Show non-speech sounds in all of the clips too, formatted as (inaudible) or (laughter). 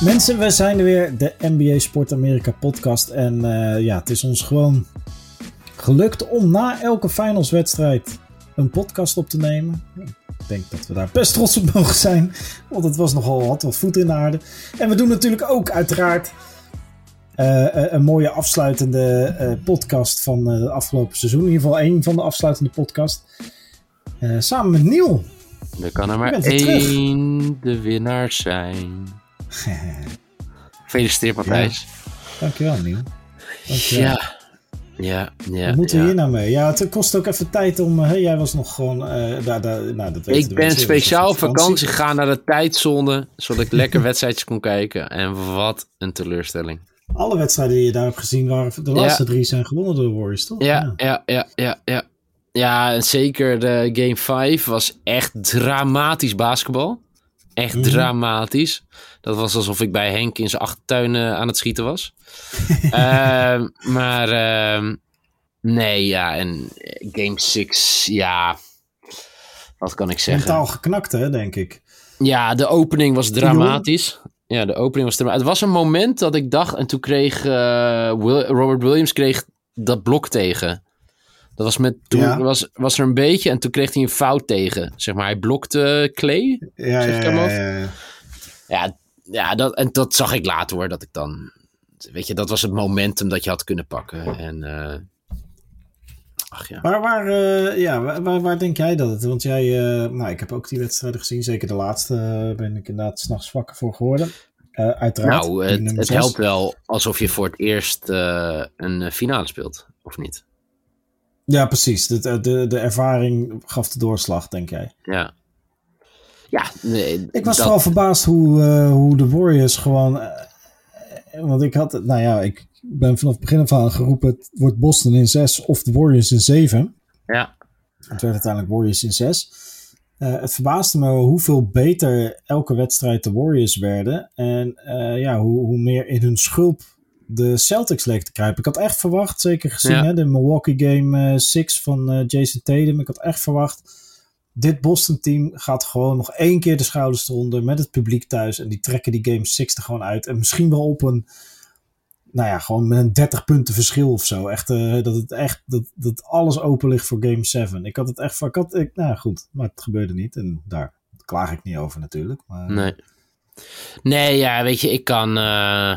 Mensen, we zijn er weer, de NBA Sport Amerika podcast. En uh, ja, het is ons gewoon gelukt om na elke finalswedstrijd een podcast op te nemen. Ik denk dat we daar best trots op mogen zijn, want het was nogal wat, wat voet in de aarde. En we doen natuurlijk ook uiteraard uh, een mooie afsluitende uh, podcast van het afgelopen seizoen. In ieder geval één van de afsluitende podcast. samen met Niel. Er kan er maar één de winnaar zijn. (laughs) Gefeliciteerd, Matthijs. Ja. Dankjewel, Niel. Dankjewel. Ja. Ja, ja. Wat moeten ja. we hier nou mee? Ja, het kost ook even tijd om. Hey, jij was nog gewoon. Uh, daar, daar, nou, dat ik ben speciaal op vakantie gegaan naar de tijdzone. Zodat ik lekker (laughs) wedstrijdjes kon kijken. En wat een teleurstelling. Alle wedstrijden die je daar hebt gezien waren. De laatste ja. drie zijn gewonnen door de Warriors, toch? Ja, ja, ja, ja. ja, ja. en zeker de Game 5 was echt dramatisch basketbal. Echt mm. dramatisch. Dat was alsof ik bij Henk in zijn achtertuin uh, aan het schieten was. uh, (laughs) maar uh, nee, ja. En Game 6, ja. Wat kan ik zeggen? Mentaal geknakt, hè, denk ik. Ja, de opening was dramatisch. Ja, de opening was dramatisch. Het was een moment dat ik dacht... En toen kreeg Will, Robert Williams kreeg dat blok tegen. Dat was met, toen ja. was, was er een beetje en toen kreeg hij een fout tegen. Zeg maar, hij blokte Clay. Ja, zeg ja, ja, ja, ja. ja, ja dat, en dat zag ik later hoor. Dat ik dan, weet je, dat was het momentum dat je had kunnen pakken. En, uh, ach ja. Waar, waar, uh, ja, waar, waar, waar, denk jij dat het? Want jij, uh, nou, ik heb ook die wedstrijden gezien. Zeker de laatste ben ik inderdaad s'nachts wakker voor geworden. uiteraard. Nou, het, het helpt wel alsof je voor het eerst een finale speelt, of niet? Ja, precies. De, de, de ervaring gaf de doorslag, denk jij. Ja. Ja, nee. Ik was dat... vooral verbaasd hoe, uh, hoe de Warriors gewoon. Uh, want ik had, nou ja, ik ben vanaf het begin af aan geroepen: het wordt Boston in 6 of de Warriors in 7. Ja. Het werd uiteindelijk Warriors in 6. Uh, het verbaasde me hoeveel beter elke wedstrijd de Warriors werden. En ja, hoe, hoe meer in hun schulp de Celtics leek te kruipen. Ik had echt verwacht, zeker gezien ja. hè, de Milwaukee Game 6 uh, van uh, Jason Tatum. Ik had echt verwacht, dit Boston team gaat gewoon nog één keer de schouders eronder met het publiek thuis. En die trekken die Game 6 er gewoon uit. En misschien wel op een, nou ja, gewoon met een 30 punten verschil of zo. Echt, uh, dat het echt, dat, dat alles open ligt voor Game 7. Ik had het echt, ik had, ik, nou goed, maar het gebeurde niet. En daar klaag ik niet over natuurlijk. Maar, nee. Nee, ja, weet je, ik kan... Uh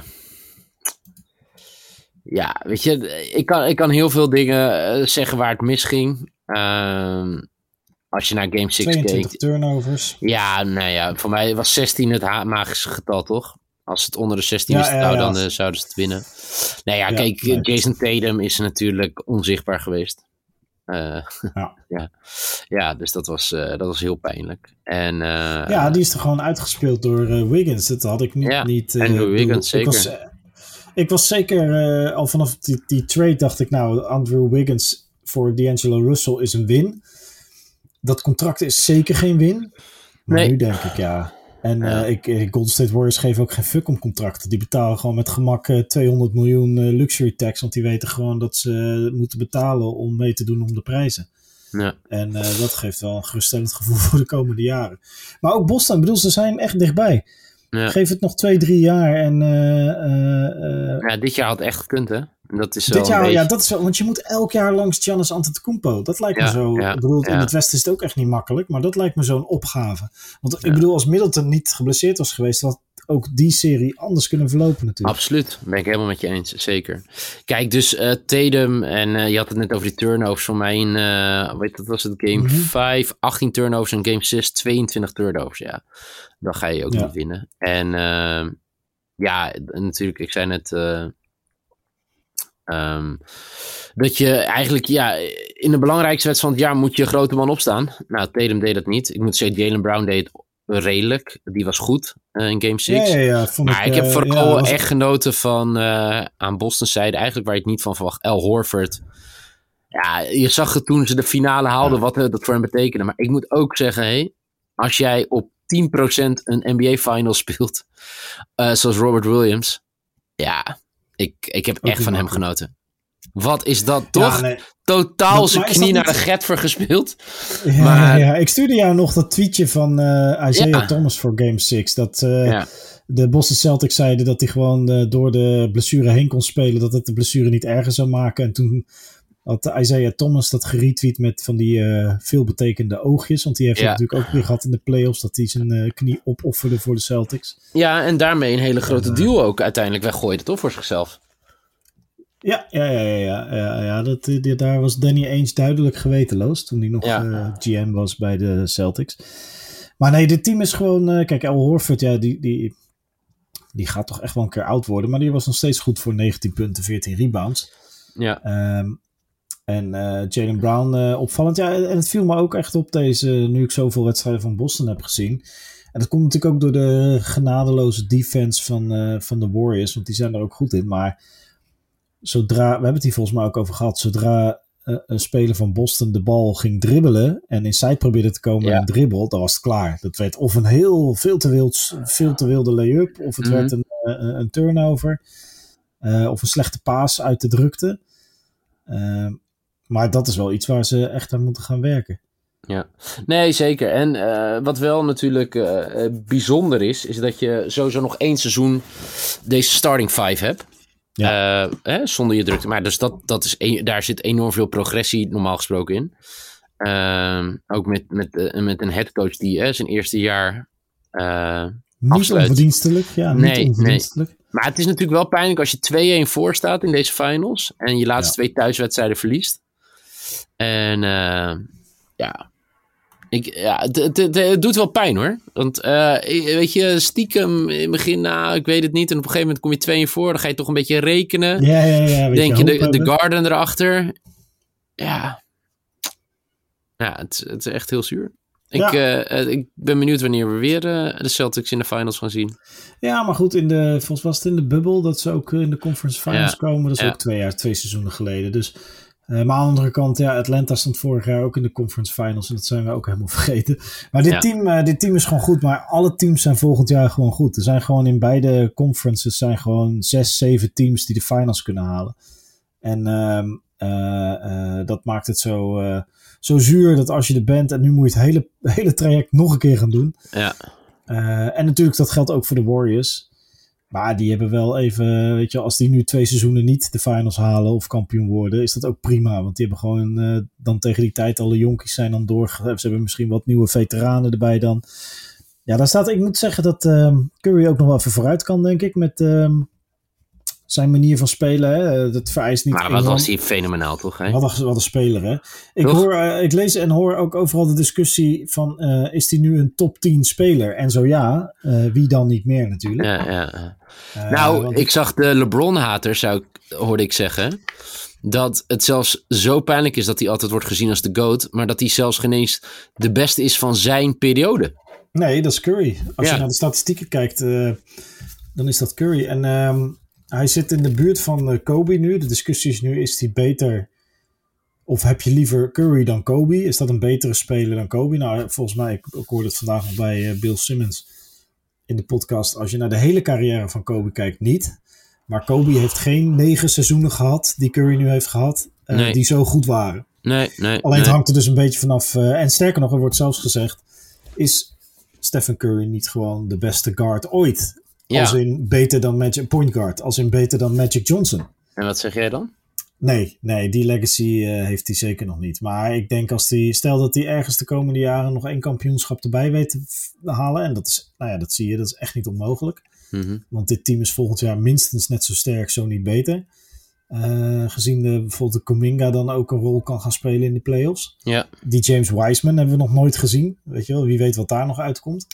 ja, weet je, ik kan, ik kan heel veel dingen uh, zeggen waar het misging. Uh, als je naar Game 6 keek. turnovers. Ja, nou ja, voor mij was 16 het magische getal, toch? Als het onder de 16 ja, is, ja, nou, dan uh, zouden ze het winnen. Nou ja, kijk, nee. Jason Tatum is natuurlijk onzichtbaar geweest. Uh, ja. (laughs) ja. ja, dus dat was, uh, dat was heel pijnlijk. En, uh, ja, die is er gewoon uitgespeeld door Wiggins. Dat had ik niet. Ja, niet en Wiggins, zeker. Ik was zeker uh, al vanaf die, die, trade dacht ik nou, Andrew Wiggins voor D'Angelo Russell is een win. Dat contract is zeker geen win. Maar nee. nu denk ik ja. En ja. Uh, ik, Golden State Warriors geven ook geen fuck om contracten. Die betalen gewoon met gemak uh, 200 miljoen luxury tax. Want die weten gewoon dat ze moeten betalen om mee te doen om de prijzen. Ja. En dat geeft wel een geruststellend gevoel (laughs) voor de komende jaren. Maar ook Boston, ik bedoel, ze zijn echt dichtbij. Ja. Geef het nog twee, drie jaar. En, uh, ja, dit jaar had echt gekund, hè? Dat is dit jaar, beetje... ja, dat is wel, want je moet elk jaar langs Giannis Antetokounmpo. Dat lijkt ja, me zo. Ja, ik bedoel, ja. in het Westen is het ook echt niet makkelijk, maar dat lijkt me zo'n opgave. Want ik bedoel, als Middleton niet geblesseerd was geweest, had ook die serie anders kunnen verlopen natuurlijk. Absoluut, ben ik helemaal met je eens, zeker. Kijk, dus uh, Tatum, en uh, je had het net over die turnovers van mij in, uh, weet dat was het, game Mhm. 5, 18 turnovers en game 6, 22 turnovers, ja. Dan ga je ook Ja. niet winnen. En uh, ja, natuurlijk, ik zei net... Um, dat je eigenlijk, ja, in de belangrijkste wedstrijd van het jaar moet je grote man opstaan. Nou, Tatum deed dat niet. Ik moet zeggen, Jalen Brown deed het redelijk. Die was goed uh, in game 6. Ja, ja, ja, vond Maar ik, ik, heb eh, vooral was- echt genoten van uh, aan Boston zijde, eigenlijk waar het niet van verwacht, El Horford. Ja, je zag het toen ze de finale haalden, wat dat voor hem betekende. Maar ik moet ook zeggen, hey, als jij op 10% een NBA final speelt, uh, zoals Robert Williams, ja, ik, ik heb Ook echt van hem genoten. Wat is dat toch? Ja, nee. Totaal Maar- zijn knie naar de Getver gespeeld. Ja, Maar- ja, ik stuurde jou nog dat tweetje van eh Isaiah Ja. Thomas voor Game 6. Dat eh, de Boston Celtics zeiden dat hij gewoon eh, door de blessure heen kon spelen. Dat het de blessure niet erger zou maken. En toen had Isaiah Thomas dat geretweet met van die veelbetekende oogjes. Want die heeft het natuurlijk ook weer gehad in de playoffs. Dat hij zijn knie opofferde voor de Celtics. ja, en daarmee een hele grote deal ook uiteindelijk weggooide, toch? Voor zichzelf. Ja, ja, ja, ja, ja, ja, dat, eh, die- daar was Danny Ainge duidelijk gewetenloos toen hij nog Ja. eh, GM was bij de Celtics. Maar nee, dit team is gewoon... eh, kijk, Al Horford, ja, die, die, die gaat toch echt wel een keer oud worden. Maar die was nog steeds goed voor 19 punten, 14 rebounds. Ja. Ehm, en Jalen Brown opvallend. Ja, en het viel me ook echt op deze, nu ik zoveel wedstrijden van Boston heb gezien. En dat komt natuurlijk ook door de genadeloze defense van, van de Warriors, want die zijn er ook goed in. Maar zodra, we hebben het hier volgens mij ook over gehad, zodra eh, een speler van Boston de bal ging dribbelen en inside probeerde te komen Ja. en dribbel, dan was het klaar. Dat werd of een heel veel te, wild, veel te wilde lay-up, of het Mhm. werd een, eh, een turnover, eh, of een slechte paas uit de drukte. Ehm, maar dat is wel iets waar ze echt aan moeten gaan werken. Ja, nee, zeker. En wat wel natuurlijk bijzonder is, is dat je sowieso nog één seizoen deze starting five hebt. Eh, hè, zonder je drukte. Maar dus dat, dat is een- daar zit enorm veel progressie normaal gesproken in. Ehm, ook met, met, eh, met een headcoach die hè, zijn eerste jaar. eh, Niet Afsluit. onverdienstelijk, ja, niet Nee, nee. onverdienstelijk. maar het is natuurlijk wel pijnlijk als je 2-1 voor staat in deze finals. En je laatste Ja. twee thuiswedstrijden verliest. En ja, ik, ja het, het, het, doet wel pijn hoor. Want eh, weet je, stiekem in het begin, nou, ik weet het niet. En op een gegeven moment kom je 2 voor. Dan ga je toch een beetje rekenen. Ja, ja, ja. Denk je, de, de. Garden erachter. Ja. Ja, het, het is echt heel zuur. Ik, Ja. eh, eh, ik ben benieuwd wanneer we weer de Celtics in de finals gaan zien. Ja, maar goed, in de, volgens was het in de bubbel dat ze ook in de conference finals Ja, komen. Dat is ja. ook twee jaar, twee seizoenen geleden. Dus, maar aan de andere kant, ja, Atlanta stond vorig jaar ook in de conference finals. En dat zijn we ook helemaal (laughs) vergeten. Maar dit, Ja. team, eh, dit team is gewoon goed. Maar alle teams zijn volgend jaar gewoon goed. Er zijn gewoon in beide conferences zijn gewoon zes, zeven teams die de finals kunnen halen. En ehm, eh, eh, dat maakt het zo, eh, zo zuur dat als je er bent en nu moet je het hele, (laughs) hele traject nog een keer gaan doen. Ja, Eh, en natuurlijk, dat geldt ook voor de Warriors. Maar die hebben wel even, weet je, als die nu twee seizoenen niet de finals halen of kampioen worden, is dat ook prima. Want die hebben gewoon eh, dan tegen die tijd alle jonkies zijn dan door. Ze hebben misschien wat nieuwe veteranen erbij dan. Ja, daar staat, ik moet zeggen dat ehm, Curry ook nog wel even vooruit kan, denk ik, met ehm, zijn manier van spelen. Hè. Dat vereist niet. maar wat was hij fenomenaal toch? Hè? wat een, wat een speler, hè? Ik, Toch? hoor, eh, ik lees en hoor ook overal de discussie van... eh, is hij nu een top 10 speler? En zo ja, eh, wie dan niet meer natuurlijk. Ja, ja, Nou, want- ik zag de LeBron-haters, zou ik, hoorde ik zeggen. Dat het zelfs zo pijnlijk is dat hij altijd wordt gezien als de GOAT. Maar dat hij zelfs geen eens de beste is van zijn periode. Nee, dat is Curry. Als Ja. je naar de statistieken kijkt, dan is dat Curry. En ehm, hij zit in de buurt van eh, Kobe nu. De discussie is nu, is hij beter... Of heb je liever Curry dan Kobe? Is dat een betere speler dan Kobe? Nou, volgens mij, ik, hoorde het vandaag nog bij eh, Bill Simmons in de podcast. Als je naar de hele carrière van Kobe kijkt, niet. Maar Kobe heeft geen negen seizoenen gehad die Curry nu heeft gehad, eh, Nee. die zo goed waren. Nee, nee. Alleen het hangt er dus een beetje vanaf. eh, en sterker nog, er wordt zelfs gezegd: is Stephen Curry niet gewoon de beste guard ooit? Ja. Als in beter dan Magic Point Guard, als in beter dan Magic Johnson. En wat zeg jij dan? Nee, nee, die legacy eh, heeft hij zeker nog niet. Maar ik denk als hij, stel dat hij ergens de komende jaren nog één kampioenschap erbij weet te halen. En dat is, nou ja, dat zie je, dat is echt niet onmogelijk. Mhm. Want dit team is volgend jaar minstens net zo sterk, zo niet beter. Eh, gezien de, bijvoorbeeld de Kuminga dan ook een rol kan gaan spelen in de playoffs. Ja, Die James Wiseman hebben we nog nooit gezien. Weet je wel, wie weet wat daar nog uitkomt.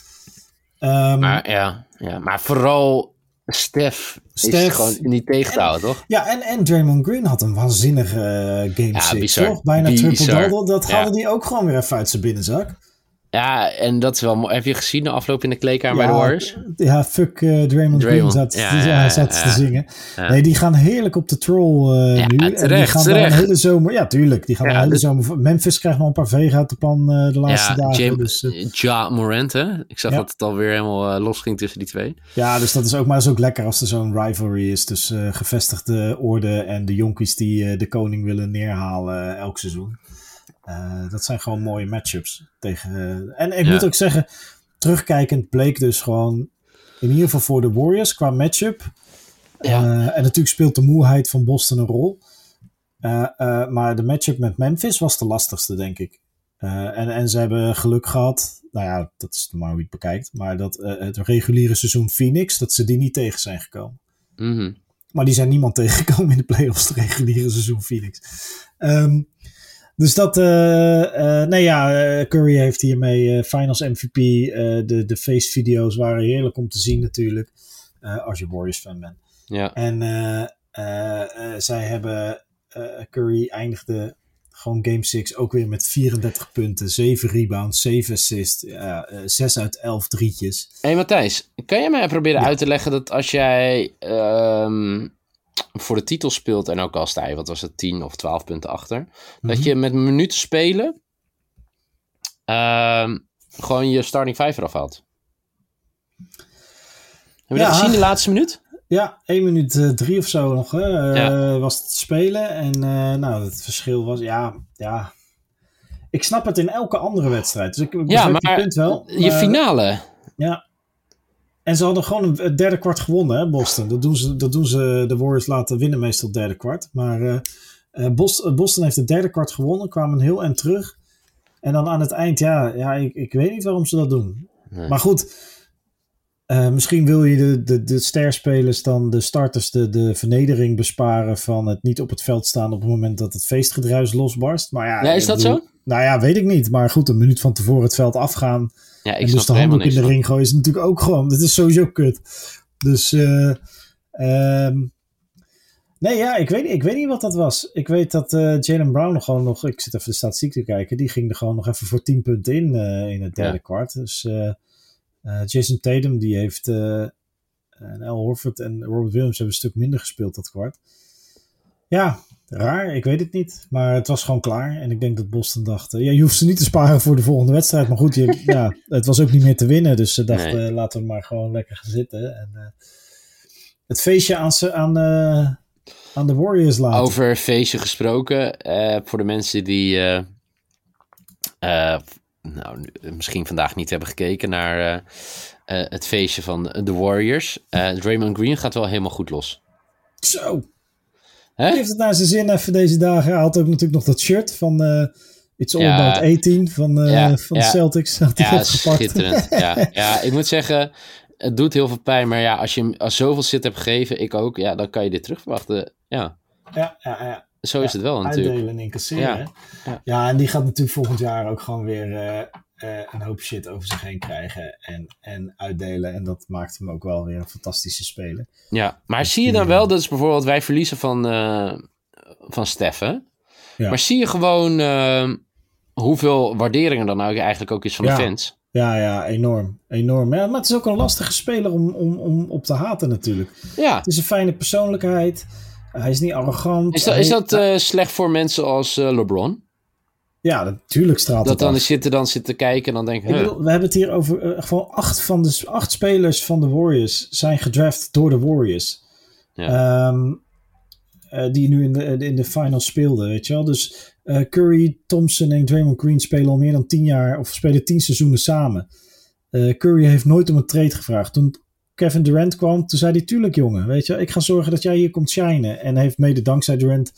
Ehm, maar, ja, ja, maar vooral Stef, is gewoon niet tegen te houden, toch? ja, en, en Draymond Green had een waanzinnige eh, game Ja, 6, bizar. toch? Bijna Bizar. triple-double. Dat Ja. haalde hij ook gewoon weer even uit zijn binnenzak. Ja, en dat is wel mooi. Heb je gezien de afloop in de kleedkamer bij de Warriors? Ja, fuck uh, Draymond, Green zat, ja, ja, zat te zingen. Nee, die gaan heerlijk op de troll uh, nu. Terecht, en die gaan terecht. een hele zomer... Ja, tuurlijk. Die gaan een hele dus, zomer... Memphis krijgt nog een paar vegen uit de pan uh, de laatste dagen. James, dus, ja, Morant, hè? Ik zag dat het alweer helemaal los ging tussen die twee. Ja, dus dat is ook maar is ook lekker als er zo'n rivalry is tussen gevestigde orde en de jonkies die de koning willen neerhalen elk seizoen. Uh, dat zijn gewoon mooie matchups. Tegen, uh, en ik ja. moet ook zeggen, terugkijkend bleek dus gewoon, in ieder geval voor de Warriors qua matchup. Ja. Uh, en natuurlijk speelt de moeheid van Boston een rol. maar de matchup met Memphis was de lastigste, denk ik. en, en ze hebben geluk gehad, nou ja, dat is maar hoe je het bekijkt, maar dat het reguliere seizoen Phoenix, dat ze die niet tegen zijn gekomen. Mm -hmm. Maar die zijn niemand (laughs) tegengekomen in de playoffs, het reguliere seizoen Phoenix. Um, dus dat, uh, uh, nee ja, Curry heeft hiermee Finals MVP. de, de face video's waren heerlijk om te zien natuurlijk. als je Warriors fan bent. Ja. En zij hebben, Curry eindigde gewoon game 6 ook weer met 34 punten, 7 rebounds, 7 assists, 6 uit 11 drietjes. Hé hey Matthijs, kan je mij proberen ja. uit te leggen dat als jij... Um voor de titel speelt en ook al sta je, wat was het, 10 of 12 punten achter, mm -hmm. dat je met minuten spelen uh, gewoon je starting 5 eraf haalt. Heb je ja. dat gezien, de laatste minuut? Ja, 1 minuut 3 uh, of zo nog hè, ja. was het spelen. En uh, nou, het verschil was, ja, ja. Ik snap het in elke andere wedstrijd. Dus ik, ik ja, maar punt wel. je finale. Ja, en ze hadden gewoon een derde kwart gewonnen, hè, Boston. Dat doen, ze, dat doen ze de Warriors laten winnen, meestal het derde kwart. Maar uh, Boston, Boston heeft het derde kwart gewonnen, kwamen heel en terug. En dan aan het eind, ja, ja ik, ik weet niet waarom ze dat doen. Nee. Maar goed, uh, misschien wil je de, de, de sterspelers dan, de starters, de, de vernedering besparen van het niet op het veld staan op het moment dat het feestgedruis losbarst. Maar ja, ja is dat bedoel, zo? Nou ja, weet ik niet. Maar goed, een minuut van tevoren het veld afgaan. Ja, ik en dus de handdoek in de van. ring gooien is natuurlijk ook gewoon. Dat is sowieso kut. Dus, eh um, nee, ja, ik weet, ik weet niet wat dat was. Ik weet dat uh, Jalen Brown nog gewoon nog, ik zit even de statistiek te kijken, die ging er gewoon nog even voor 10 punten in uh, in het derde Ja. kwart. Dus Jason Tatum, die heeft, en Al Horford en Robert Williams hebben een stuk minder gespeeld dat kwart. Ja, raar, ik weet het niet. Maar het was gewoon klaar. En ik denk dat Boston dacht, ja, je hoeft ze niet te sparen voor de volgende wedstrijd. Maar goed, je, (laughs) ja, het was ook niet meer te winnen. Dus ze dachten, Nee. laten we maar gewoon lekker gaan zitten. En uh, het feestje aan, ze, aan, uh, aan de Warriors laten. Over feestje gesproken, uh, voor de mensen die nou, misschien vandaag niet hebben gekeken naar het feestje van de Warriors. Draymond Green gaat wel helemaal goed los. Zo. Hè? Heeft het naar zijn zin even deze dagen. Hij had ook natuurlijk nog dat shirt van uh, It's All Ja. About 18 van, uh, Ja, van de. Celtics. Had hij Ja, schitterend. (laughs) ja, ja, ik moet zeggen, het doet heel veel pijn. Maar ja, als je hem als zoveel zit hebt gegeven, ik ook, ja, dan kan je dit terugverwachten. Ja, Ja, ja, ja. zo is het wel natuurlijk. Uitdelen en incasseren. Ja, hè? ja. Ja. en die gaat natuurlijk volgend jaar ook gewoon weer uh, uh, een hoop shit over zich heen krijgen en, en uitdelen. En dat maakt hem ook wel weer een fantastische speler. Ja, maar zie je dan wel, dat is bijvoorbeeld, wij verliezen van, uh, van Steffen. Ja. Maar zie je gewoon uh, hoeveel waardering er dan nou eigenlijk ook is van Ja. de fans? Ja, ja, enorm. enorm. Ja, maar het is ook een lastige speler om, om, om op te haten natuurlijk. Ja, Het is een fijne persoonlijkheid. Hij is niet arrogant. is dat, Hij- is dat uh, slecht voor mensen als uh, LeBron? Ja, natuurlijk straalt Dat het dan af. zitten, dan zitten kijken en dan denken, Ik bedoel, we hebben het hier over eh, gewoon acht, van de, acht spelers van de Warriors zijn gedraft door de Warriors. Ehm, eh, die nu in de, in de finals speelden, weet je wel. Dus eh, Curry, Thompson en Draymond Green spelen al meer dan tien jaar, of spelen tien seizoenen samen. Eh, Curry heeft nooit om een trade gevraagd. Toen Kevin Durant kwam, toen zei hij, tuurlijk jongen, weet je, ik ga zorgen dat jij hier komt shinen. En heeft mede dankzij Durant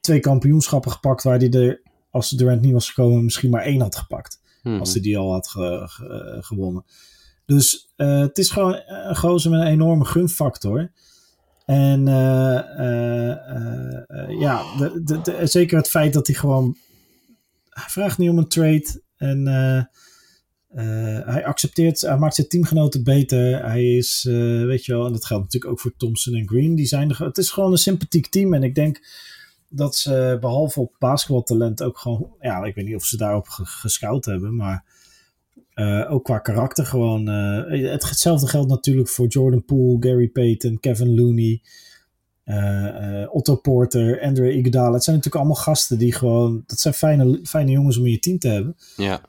twee kampioenschappen gepakt, waar hij er, als Durant niet was gekomen, misschien maar één had gepakt hmm. als hij die al had ge- ge- gewonnen. Dus uh, het is gewoon een gozer met een enorme gunfactor. En uh, uh, ja, de, de, de, zeker het feit dat hij gewoon. Hij vraagt niet om een trade. En hij accepteert, hij maakt zijn teamgenoten beter. Hij is, weet je wel, en dat geldt natuurlijk ook voor Thompson en Green. Die zijn het is gewoon een sympathiek team. En ik denk dat ze behalve op basketbaltalent ook gewoon, ja, ik weet niet of ze daarop ge gescout hebben, maar ook qua karakter gewoon. het, hetzelfde geldt natuurlijk voor Jordan Poole, Gary Payton, Kevin Looney. Otto Porter, Andre Iguodala. Het zijn natuurlijk allemaal gasten die gewoon... Dat zijn fijne, fijne jongens om in je team te hebben. Ja.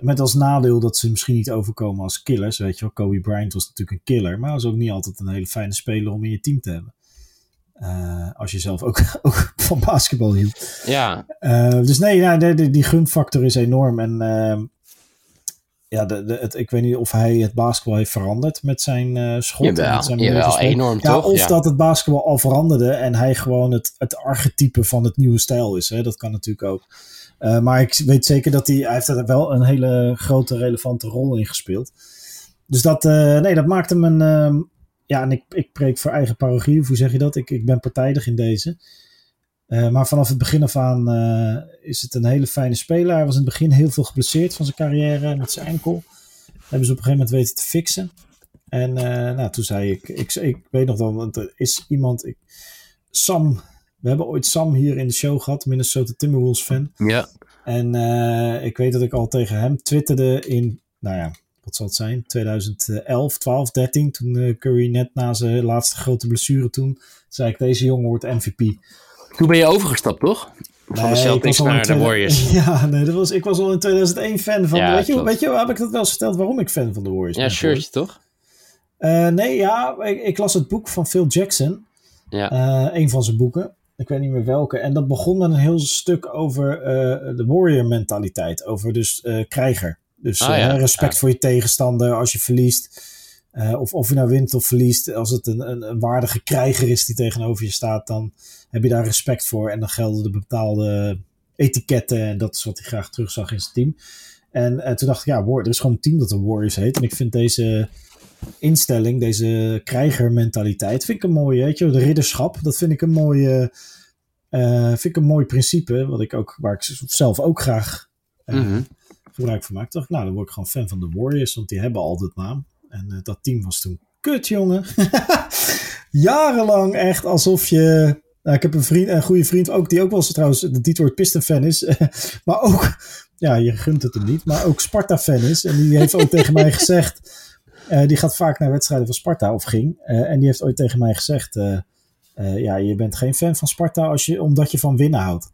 Met als nadeel dat ze misschien niet overkomen als killers. Weet je wel, Kobe Bryant was natuurlijk een killer. Maar was ook niet altijd een hele fijne speler om in je team te hebben. Uh, als je zelf ook, (laughs) ook, van basketbal hield. Ja. Uh, dus nee, ja, die, die gunfactor is enorm. En uh, ja, de, de, het, ik weet niet of hij het basketbal heeft veranderd met zijn uh, schot. Jawel, met zijn jawel enorm ja, toch? Of ja. dat het basketbal al veranderde en hij gewoon het, het archetype van het nieuwe stijl is. Hè? Dat kan natuurlijk ook. Maar ik weet zeker dat hij, hij heeft er wel een hele grote relevante rol in gespeeld. Dus dat, nee, dat maakt hem een. Ja, en ik, ik preek voor eigen parochie, hoe zeg je dat? Ik, ik ben partijdig in deze. Uh, maar vanaf het begin af aan uh, is het een hele fijne speler. Hij was in het begin heel veel geblesseerd van zijn carrière met zijn enkel. Dat hebben ze op een gegeven moment weten te fixen. En uh, nou, toen zei ik, ik, ik weet nog wel, want er is iemand, ik, Sam, we hebben ooit Sam hier in de show gehad, Minnesota Timberwolves fan. Ja. En ik weet dat ik al tegen hem twitterde in, nou ja, wat zal het zijn, 2011, 12, 13, toen uh, Curry net na zijn laatste grote blessure toen, zei ik, deze jongen wordt MVP. Toen ben je overgestapt, toch? Van nee, de Celtics naar de Warriors. (laughs) Ja, nee, dat was, ik was al in 2001 fan van, ja, weet, je, weet je, heb ik dat wel eens verteld waarom ik fan van de Warriors ja, ben? shirtje toch? Uh, nee, ja, ik, ik, las het boek van Phil Jackson, ja. uh, een van zijn boeken. Ik weet niet meer welke. En dat begon met een heel stuk over uh, de warrior mentaliteit. Over dus krijger. Dus ah, ja. respect ja. voor je tegenstander als je verliest. Uh, of, of je nou wint of verliest. Als het een, een, een, waardige krijger is die tegenover je staat. Dan heb je daar respect voor. En dan gelden de bepaalde etiketten. En dat is wat hij graag terugzag in zijn team. En toen dacht ik, ja, er is gewoon een team dat de Warriors heet. En ik vind deze instelling, deze krijgermentaliteit, vind ik een mooie, weet je, de ridderschap, dat vind ik een mooie, uh, vind ik een mooi principe, wat ik ook, waar ik zelf ook graag uh, mm -hmm. Gebruik van maak. Dacht, nou, dan word ik gewoon fan van de Warriors, want die hebben al dat naam. En uh, dat team was toen kut, jongen. (laughs) Jarenlang echt alsof je. Nou, ik heb een vriend, een goede vriend ook, die ook wel eens trouwens de Detroit Piston fan is. (laughs) maar ook, ja, je gunt het hem niet, maar ook Sparta fan is. En die heeft ook tegen mij gezegd. Uh, (laughs) die gaat vaak naar wedstrijden van Sparta of ging. Uh, en die heeft ooit tegen mij gezegd: Ja, je bent geen fan van Sparta als je, omdat je van winnen houdt.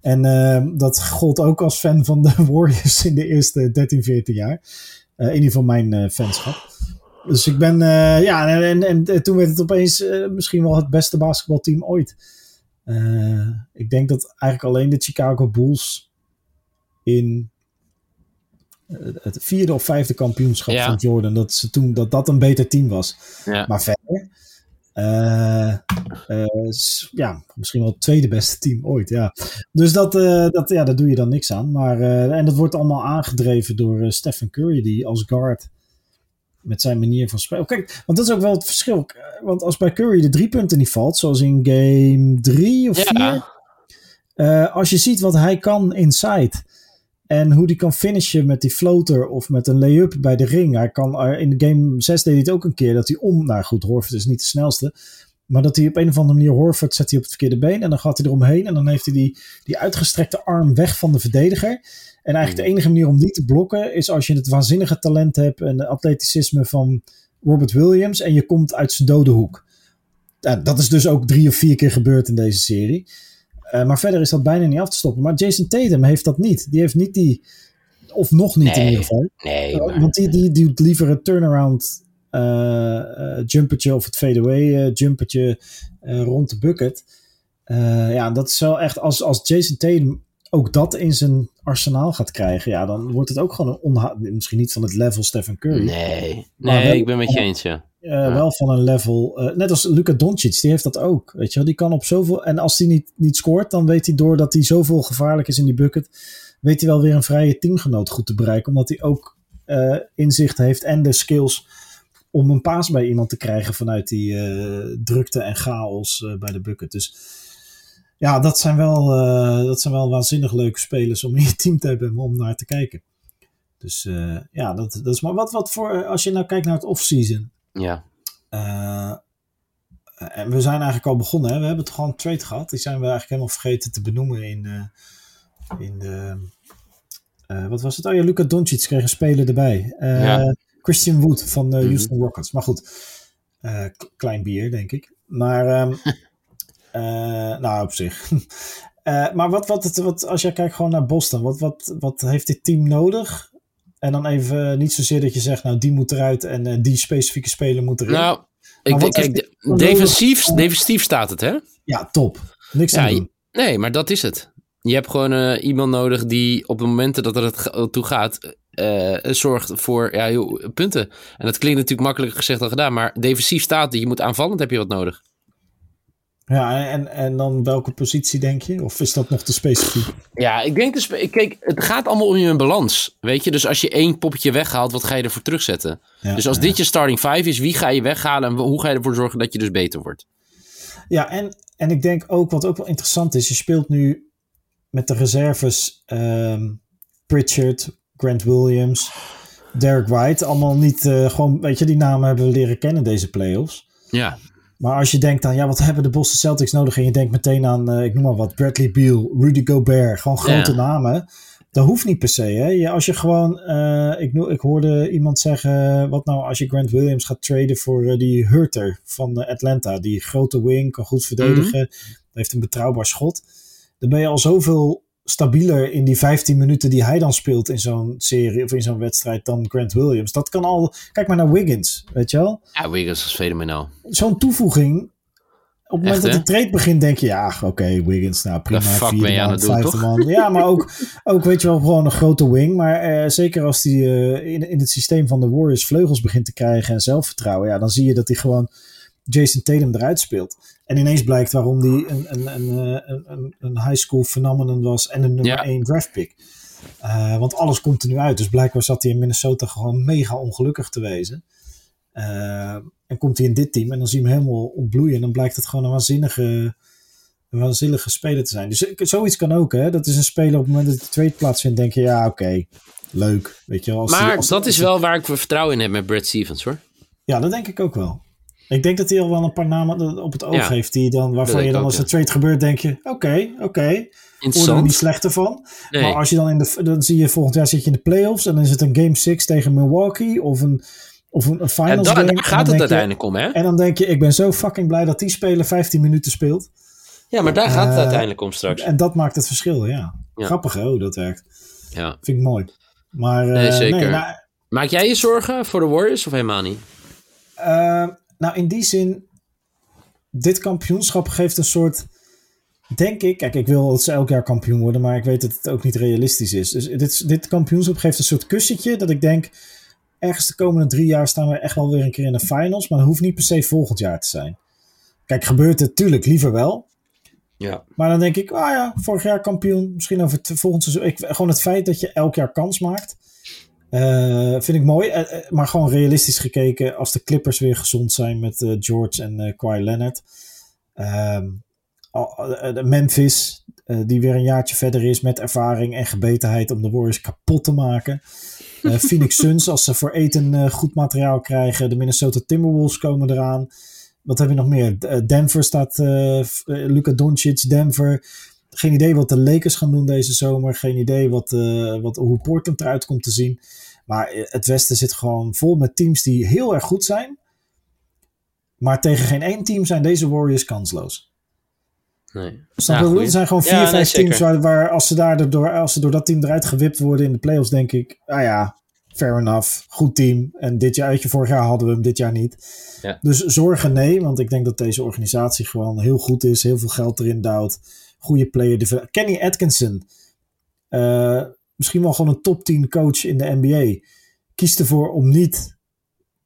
En dat gold ook als fan van de (laughs) Warriors in de eerste 13, 14 jaar. in ieder geval mijn fanschap. Dus ik ben, ja, en, en, en, toen werd het opeens misschien wel het beste basketbalteam ooit. ik denk dat eigenlijk alleen de Chicago Bulls in het vierde of vijfde kampioenschap ja. van Jordan. Dat, ze toen, dat dat een beter team was. Ja. Maar verder. Uh, uh, ja, misschien wel het tweede beste team ooit. Ja. Dus dat, uh, dat, ja, daar doe je dan niks aan. Maar, en dat wordt allemaal aangedreven door Stephen Curry, die als guard met zijn manier van spelen. Kijk, want dat is ook wel het verschil. Want als bij Curry de drie punten niet valt, zoals in game drie of ja. vier. als je ziet wat hij kan inside. En hoe die kan finishen met die floater of met een lay-up bij de ring. Hij kan, in de game 6 deed hij het ook een keer dat hij om... Nou goed, Horford is niet de snelste. Maar dat hij op een of andere manier Horford zet hij op het verkeerde been. En dan gaat hij eromheen. En dan heeft hij die, die uitgestrekte arm weg van de verdediger. En eigenlijk de enige manier om die te blokken is als je het waanzinnige talent hebt. En het atleticisme van Robert Williams. En je komt uit zijn dode hoek. Nou, dat is dus ook drie of vier keer gebeurd in deze serie. Uh, maar verder is dat bijna niet af te stoppen. Maar Jason Tatum heeft dat niet. Die heeft niet die. Of nog niet nee, in ieder geval. Nee. Uh, want die, die, die doet liever het turnaround uh, jumpertje of het fadeaway jumpertje rond de bucket. ja, dat is wel echt. Als, als Jason Tatum ook dat in zijn arsenaal gaat krijgen. Ja, dan wordt het ook gewoon een onha Misschien niet van het level Stephen Curry. Nee, nee wel, ik ben met je eens, ja. Uh, ja. Wel van een level, uh, net als Luka Doncic, die heeft dat ook. Weet je wel, die kan op zoveel. En als hij niet, niet scoort, dan weet hij doordat hij zoveel gevaarlijk is in die bucket, weet hij wel weer een vrije teamgenoot goed te bereiken. Omdat hij ook uh, inzicht heeft en de skills om een paas bij iemand te krijgen vanuit die drukte en chaos bij de bucket. Dus ja, dat zijn, wel, dat zijn wel waanzinnig leuke spelers om in je team te hebben om naar te kijken. Dus ja, dat, dat is maar wat, wat voor. Als je nou kijkt naar het off-season. Ja. Uh, en we zijn eigenlijk al begonnen. Hè? We hebben toch gewoon trade gehad. Die zijn we eigenlijk helemaal vergeten te benoemen in, uh, in de eh, wat was het? Oh ja, Luca Doncic kreeg een speler erbij. Ja. Christian Wood van de mhm. Houston Rockets. Maar goed, klein bier, denk ik. Maar, um, (laughs) nou, op zich. (laughs) maar wat, wat, wat, als jij kijkt gewoon naar Boston, wat, wat, wat heeft dit team nodig? En dan even niet zozeer dat je zegt, nou, die moet eruit en die specifieke speler moet erin. Nou, ik denk, kijk, defensief, defensief staat het, hè? Ja, top. Niks ja, aan doen. Nee, maar dat is het. Je hebt gewoon uh, iemand nodig die op de momenten dat er het toe gaat, uh, zorgt voor ja, joh, punten. En dat klinkt natuurlijk makkelijker gezegd dan gedaan, maar defensief staat die. Je moet aanvallend, heb je wat nodig. Ja, en, en dan welke positie denk je? Of is dat nog te specifiek? Ja, ik denk, dus, kijk, het gaat allemaal om je balans. Weet je, dus als je één poppetje weghaalt, wat ga je ervoor terugzetten? dus als dit je starting five is, wie ga je weghalen en hoe ga je ervoor zorgen dat je dus beter wordt? Ja, en, en ik denk ook, wat ook wel interessant is, je speelt nu met de reserves um, Pritchard, Grant Williams, Derek White. Allemaal niet uh, gewoon, weet je, die namen hebben we leren kennen deze playoffs. Ja. Maar als je denkt aan, ja, wat hebben de Boston Celtics nodig? En je denkt meteen aan, uh, ik noem maar wat, Bradley Beal, Rudy Gobert. Gewoon grote namen. Dat hoeft niet per se. Hè? Ja, als je gewoon, uh, ik, ik hoorde iemand zeggen, wat nou als je Grant Williams gaat traden voor die Hurter van Atlanta. Die grote wing, kan goed verdedigen, mm heeft een betrouwbaar schot dan ben je al zoveel stabieler in die 15 minuten die hij dan speelt in zo'n serie of in zo'n wedstrijd dan Grant Williams. Dat kan al. Kijk maar naar Wiggins, weet je wel? Ja, Wiggins is fenomenaal. Zo'n toevoeging. Op het moment dat de trade begint, denk je, ja, oké, Wiggins, nou prima. fuck ben je aan het doen? Man. Ja, maar ook, (laughs) ook, weet je wel, gewoon een grote wing. Maar eh, zeker als hij uh, in, in het systeem van de Warriors vleugels begint te krijgen en zelfvertrouwen, ja, dan zie je dat hij gewoon Jason Tatum eruit speelt. En ineens blijkt waarom hij een, een, een, eh, een, een high school phenomenon was en een nummer ja. 1 draft pick. Uh, want alles komt er nu uit. Dus blijkbaar zat hij in Minnesota gewoon mega ongelukkig te wezen. Uh, en komt hij in dit team en dan zie je hem helemaal ontbloeien. En dan blijkt het gewoon een waanzinnige, een waanzinnige speler te zijn. Dus zoiets kan ook, hè. Dat is een speler op het moment dat de trade plaatsvindt, denk je, ja, oké, leuk. Weet je, als maar dat is wel waar ik vertrouwen in heb met Brad Stevens, hoor. Ja, dat denk ik ook wel. Ik denk dat hij al wel een paar namen op het oog heeft. Die dan, waarvan je dan als de trade gebeurt denk je... Oké, oké. Okay. Er niet slechter van. Maar als je dan in de... Dan zie je volgend jaar zit je in de playoffs. En dan is het een game 6 tegen Milwaukee. Of een, of een, een finals en game. Daar gaat het uiteindelijk om, hè? En dan denk je... Ik ben zo fucking blij dat die speler 15 minuten speelt. Ja, maar daar gaat het uh, uiteindelijk om straks. En dat maakt het verschil, ja. Grappig hè, hoe dat werkt. Ja. Vind ik mooi. Maar, uh, nee, zeker. Nee, maar, Maak jij je zorgen voor de Warriors of helemaal niet? Uh, nou, in die zin dit kampioenschap geeft een soort. Denk ik, kijk, ik wil dat ze elk jaar kampioen worden, maar ik weet dat het ook niet realistisch is. Dus dit, dit kampioenschap geeft een soort kussentje dat ik denk, ergens de komende drie jaar staan we echt wel weer een keer in de finals, maar dat hoeft niet per se volgend jaar te zijn. Kijk, gebeurt het natuurlijk liever wel. Ja. Maar dan denk ik, ah ja, vorig jaar kampioen, misschien over het volgend seizoen. Ik, gewoon het feit dat je elk jaar kans maakt, uh, vind ik mooi. Uh, maar gewoon realistisch gekeken, als de Clippers weer gezond zijn met uh, George en Kawhi Leonard. Ehm, Memphis, die weer een jaartje verder is met ervaring en gebetenheid om de Warriors kapot te maken. (laughs) Phoenix Suns, als ze voor eten goed materiaal krijgen. De Minnesota Timberwolves komen eraan. Wat heb je nog meer? Denver staat, Luca Doncic, Denver. Geen idee wat de Lakers gaan doen deze zomer. Geen idee wat, uh, wat, hoe Portland eruit komt te zien. Maar het Westen zit gewoon vol met teams die heel erg goed zijn. Maar tegen geen één team zijn deze Warriors kansloos. Nee. Snap ja, er zijn gewoon vier, ja, vijf teams waar, waar, als, ze daar door, als ze door dat team eruit gewipt worden in de playoffs, denk ik, ah ja, fair enough, goed team. En dit jaar, uitje vorig jaar hadden we hem, dit jaar niet. Ja. Dus zorgen nee, want ik denk dat deze organisatie gewoon heel goed is, heel veel geld erin duwt goede player Kenny Atkinson. Uh, misschien wel gewoon een top 10 coach in de NBA. Kiest ervoor om niet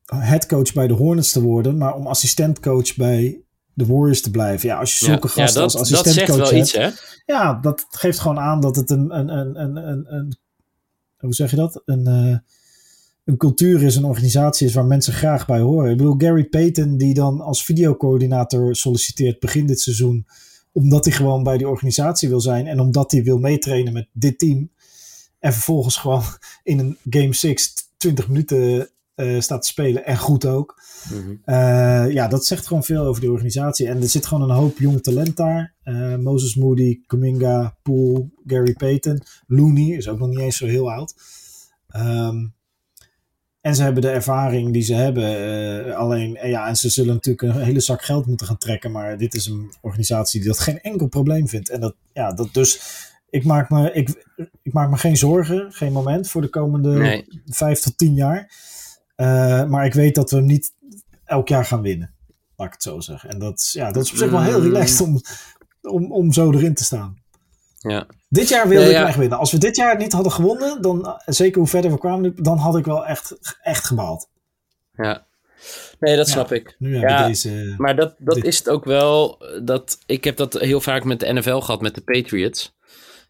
headcoach bij de Hornets te worden, maar om assistentcoach bij de Warriors te blijven. Ja, als je zulke ja, gasten ja, dat, als assistentcoach dat zegt wel hebt, iets, hè? Ja, dat geeft gewoon aan dat het een, een, een, een, een, hoe zeg je dat? Een, uh, een cultuur is, een organisatie is waar mensen graag bij horen. Ik bedoel, Gary Payton, die dan als videocoördinator solliciteert begin dit seizoen omdat hij gewoon bij die organisatie wil zijn en omdat hij wil meetrainen met dit team. En vervolgens gewoon (laughs) in een game 6 20 minuten eh, staat te spelen. En goed ook. Mhm. Eh, ja, dat zegt gewoon veel over de organisatie. En er zit gewoon een hoop jong talent daar. Eh, Moses Moody, Kuminga, Poole, Gary Payton. Looney is ook nog niet eens zo heel oud. Ehm, en ze hebben de ervaring die ze hebben. eh, alleen, eh, ja, en ze zullen natuurlijk een hele zak geld moeten gaan trekken. Maar dit is een organisatie die dat geen enkel probleem vindt. En dat, ja, dat dus. Ik maak, me, ik, ik maak me geen zorgen, geen moment voor de komende Nee. vijf tot tien jaar. Eh, maar ik weet dat we hem niet elk jaar gaan winnen. Laat ik het zo zeggen. En dat, is- ja, dat is op zich wel heel Mm. relaxed om, om, om zo erin te staan. Ja. Dit jaar wilde Ja, ik echt winnen. Als we dit jaar niet hadden gewonnen, dan, eh, zeker hoe verder we kwamen, dan had ik wel echt, echt gebaald. ja. Nee, dat snap ik. Nu Ja, deze... Maar dat, dat Dit- is het ook wel. Dat, ik heb dat heel vaak met de NFL gehad, met de Patriots.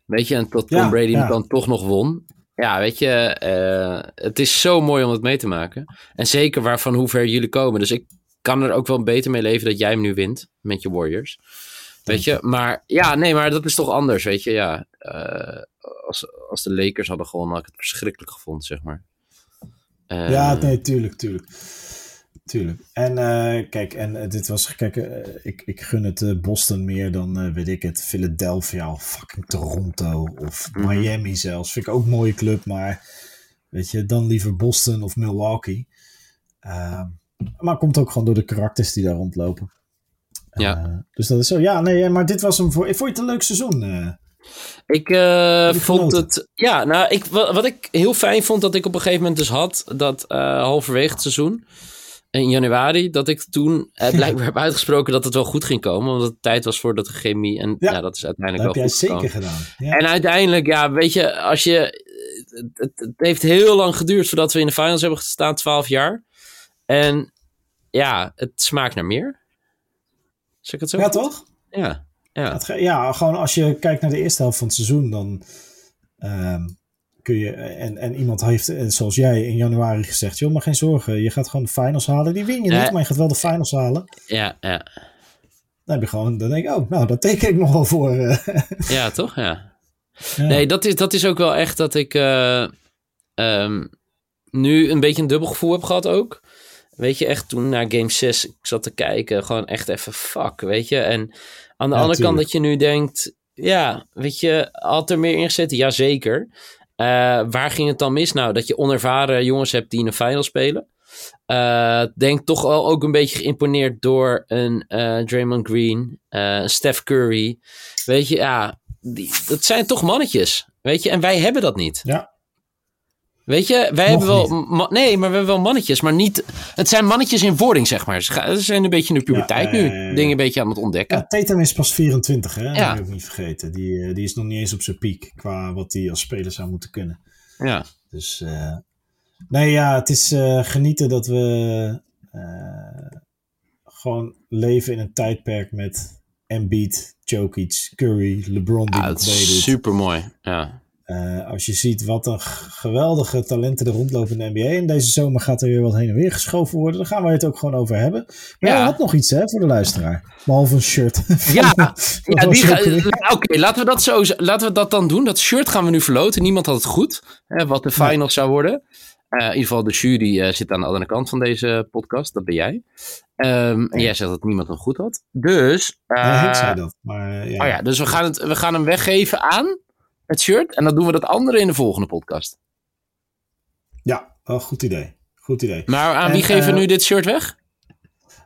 Weet je, en tot Tom Brady dan toch nog won. Ja, weet je, eh, het is zo mooi om het mee te maken. En zeker waarvan hoe ver jullie komen. Dus ik kan er ook wel beter mee leven dat jij hem nu wint met je Warriors. Weet je, maar ja, nee, maar dat is toch anders, weet je. Ja, eh, als, als de Lakers hadden gewonnen, had ik het verschrikkelijk gevonden, zeg maar. Ja, nee, tuurlijk, tuurlijk. Tuurlijk. En eh, kijk, en eh, dit was, kijk, ik, ik gun het Boston meer dan, weet ik het, Philadelphia of fucking Toronto of Mhm. Miami zelfs. Vind ik ook een mooie club, maar weet je, dan liever Boston of Milwaukee. Ehm, maar komt ook gewoon door de karakters die daar rondlopen. Ja. Eh, dus dat is zo. Ja, nee, maar dit was hem voor. Vond je het een leuk seizoen? eh? Ik eh, vond het. Ja, nou, ik, wat, wat ik heel fijn vond, dat ik op een gegeven moment dus had dat halverwege het seizoen, in januari, dat ik toen eh, (laughs) blijkbaar heb uitgesproken dat het wel goed ging komen. Omdat het tijd was voor dat chemie. En ja, Ja, dat is Dat uiteindelijk heb wel jij goed zeker gekomen. gedaan. Ja. En uiteindelijk, ja, weet je, als je. Het, het, het heeft heel lang geduurd voordat we in de finals hebben gestaan, 12 jaar. En ja, het smaakt naar meer. Zeg ik het zo? ja, goed? toch? Ja. Ja. Het Ja, gewoon als je kijkt naar de eerste helft van het seizoen, dan ehm, kun je. En, en iemand heeft, eh, zoals jij in januari gezegd: joh, maar geen zorgen, je gaat gewoon de finals halen. Die win je niet, maar je gaat wel de finals halen. Ja, ja. Dan heb je gewoon, dan denk ik, oh, nou, daar teken ik nog wel voor. eh. ja, toch? Ja. Ja. Nee, dat is, dat is ook wel echt dat ik eh, ehm, nu een beetje een dubbel gevoel heb gehad ook. Weet je, echt toen naar game 6 ik zat te kijken, gewoon echt even fuck, weet je. En aan de Ja, andere kant dat je nu denkt, ja, weet je, had er meer in gezeten? Jazeker. Eh waar ging het dan mis? Nou, dat je onervaren jongens hebt die in een final spelen. Eh, denk toch wel ook een beetje geïmponeerd door een eh, Draymond Green, een Steph Curry. Weet je, ja, die, dat zijn toch mannetjes. Weet je, en wij hebben dat niet. Ja. Weet je, wij hebben wel. nee, maar we hebben wel mannetjes, maar niet. Het zijn mannetjes in wording, zeg maar. Ze zijn een beetje in de puberteit Ja, nu. Dingen een beetje aan het ontdekken. Ja, Tatum is pas 24, hè? Dat Ja. je ook niet vergeten. Die, eh, die is nog niet eens op zijn piek qua wat hij als speler zou moeten kunnen. Ja, Dus eh, nee, ja, het is eh, genieten dat we gewoon leven in een tijdperk met Embiid, Jokic, Curry, LeBron die ja nog het meedoet. is super mooi. Ja. Eh, als je ziet wat een geweldige talenten er rondlopen in de NBA. En deze zomer gaat er weer wat heen en weer geschoven worden. Dan gaan we het ook gewoon over hebben. Maar Ja. ja. had nog iets hè, voor de luisteraar. Behalve een shirt. (laughs) Ja, Ja, (laughs) het? Oké, laten we dat zo laten we dat dan doen. Dat shirt gaan we nu verloten. Niemand had het goed. Hè, wat de finals zou worden. Eh, in ieder geval, de jury eh, zit aan de andere kant van deze podcast. Dat ben jij. Ehm, En jij zegt dat niemand hem goed had. Dus. Ja, ik zei dat. Maar ja. Oh ja, dus we gaan, het, we gaan hem weggeven aan het shirt. En dan doen we dat andere in de volgende podcast. ja, goed idee. Goed idee. Maar aan En, wie geven we eh, nu dit shirt weg?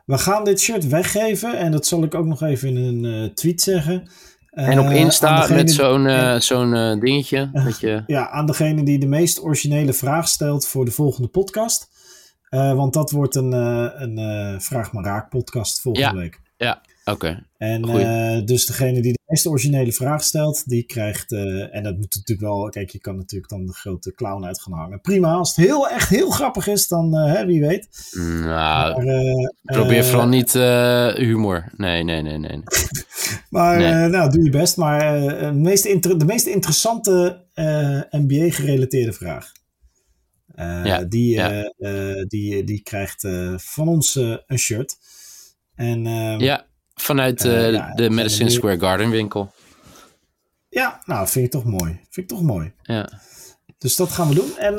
We gaan dit shirt weggeven. En dat zal ik ook nog even in een eh, tweet zeggen. En op Eh, Insta degene- met zo'n zo'n dingetje. Dat je, Ja, aan degene die de meest originele vraag stelt voor de volgende podcast. Want dat wordt een, een Vraag maar Raak podcast volgende Ja. week. Oké. En Goeie. eh, dus degene die meest originele vraag stelt, die krijgt. eh, en dat moet natuurlijk wel. Kijk, je kan natuurlijk dan de grote clown uit gaan hangen. Prima, als het heel echt heel grappig is, dan eh, hè, wie weet. Nou, Maar, probeer vooral niet humor. Nee, nee, nee, nee. (laughs) Maar Nee. nou, doe je best. Maar de, meest inter- de meest interessante NBA-gerelateerde vraag. Ja, die, ja. die, die krijgt van ons een shirt. En ehm, Ja, vanuit Eh, eh, ja, de Madison nu- Square Garden winkel. ja, nou, vind ik toch mooi. Vind ik toch mooi. Ja. Dus dat gaan we doen. En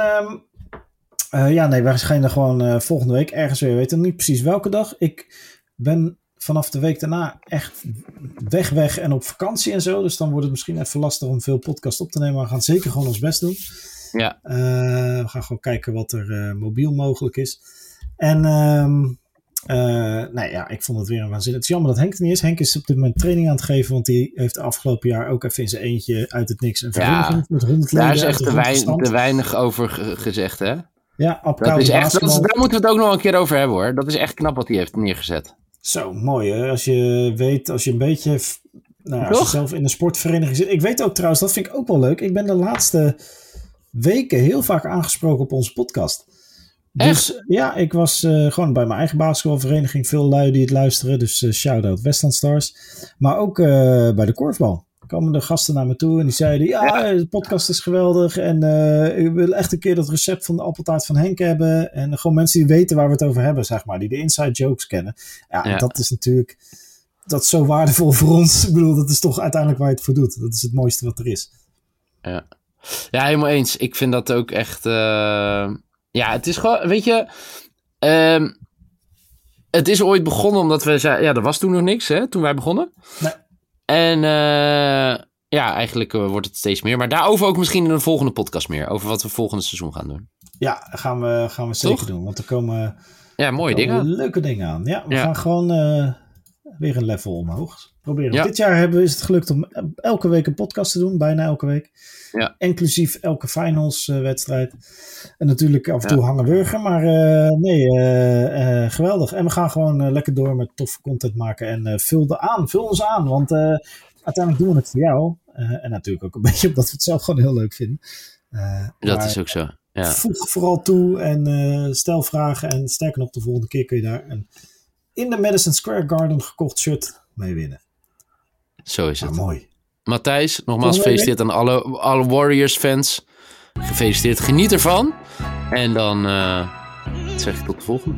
Uh, ja, nee, wij schijnen gewoon uh, volgende week ergens weer. We weten niet precies welke dag. Ik ben vanaf de week daarna echt weg, weg en op vakantie en zo. Dus dan wordt het misschien even lastig om veel podcast op te nemen. Maar we gaan zeker gewoon ons best doen. Ja. Uh, we gaan gewoon kijken wat er mobiel mogelijk is. En um, nee, ja, ik vond het weer een waanzin. Het is jammer dat Henk er niet is. Henk is op dit moment training aan het geven, want die heeft afgelopen jaar ook even in zijn eentje uit het niks een ja, met 100 leden. Daar is echt te, wein, te weinig over gezegd, hè? Ja, op dat is echt, dat is, daar moeten we het ook nog een keer over hebben hoor. Dat is echt knap wat hij heeft neergezet. Zo, mooi hè. Als je weet, als je een beetje, nou, als je zelf in een sportvereniging zit. Ik weet ook trouwens, dat vind ik ook wel leuk. Ik ben de laatste weken heel vaak aangesproken op onze podcast. Dus echt? ja, ik was uh, gewoon bij mijn eigen basketbalvereniging. Veel lui die het luisteren. Dus uh, shout-out Westland Stars. Maar ook uh, bij de korfbal komen de gasten naar me toe en die zeiden: Ja, de podcast is geweldig. En uh, ik wil echt een keer dat recept van de appeltaart van Henk hebben. En gewoon mensen die weten waar we het over hebben, zeg maar, die de inside jokes kennen. Ja, ja. dat is natuurlijk. Dat is zo waardevol voor ons. Ik bedoel, dat is toch uiteindelijk waar je het voor doet. Dat is het mooiste wat er is. Ja, ja helemaal eens. Ik vind dat ook echt. Uh... Ja, het is gewoon. Weet je. Uh... Het is ooit begonnen omdat we zeiden. Ja, er was toen nog niks, hè, toen wij begonnen. Nee. En uh, ja, eigenlijk uh, wordt het steeds meer. Maar daarover ook misschien in een volgende podcast meer. Over wat we volgende seizoen gaan doen. Ja, gaan we, gaan we zeker doen. Want er komen, ja, mooie komen dingen. leuke dingen aan. Ja, we ja. gaan gewoon uh, weer een level omhoog proberen. Ja. Dit jaar hebben we, is het gelukt om elke week een podcast te doen. Bijna elke week. Ja. Inclusief elke finals uh, wedstrijd. En natuurlijk af en toe ja. hangen burger. Maar uh, nee, uh, geweldig. En we gaan gewoon lekker door met toffe content maken. En vul er aan, vul ons aan. Want uiteindelijk doen we het voor jou. en natuurlijk ook een (laughs) beetje omdat we het zelf gewoon heel leuk vinden. dat is ook zo. Ja. Voeg vooral toe en stel vragen. En sterker nog, de volgende keer kun je daar een in de Madison Square Garden gekocht shirt mee winnen. Zo is het. Nou, mooi. Matthijs, nogmaals gefeliciteerd aan alle, alle Warriors-fans. Gefeliciteerd, geniet ervan. En dan uh, zeg ik tot de volgende.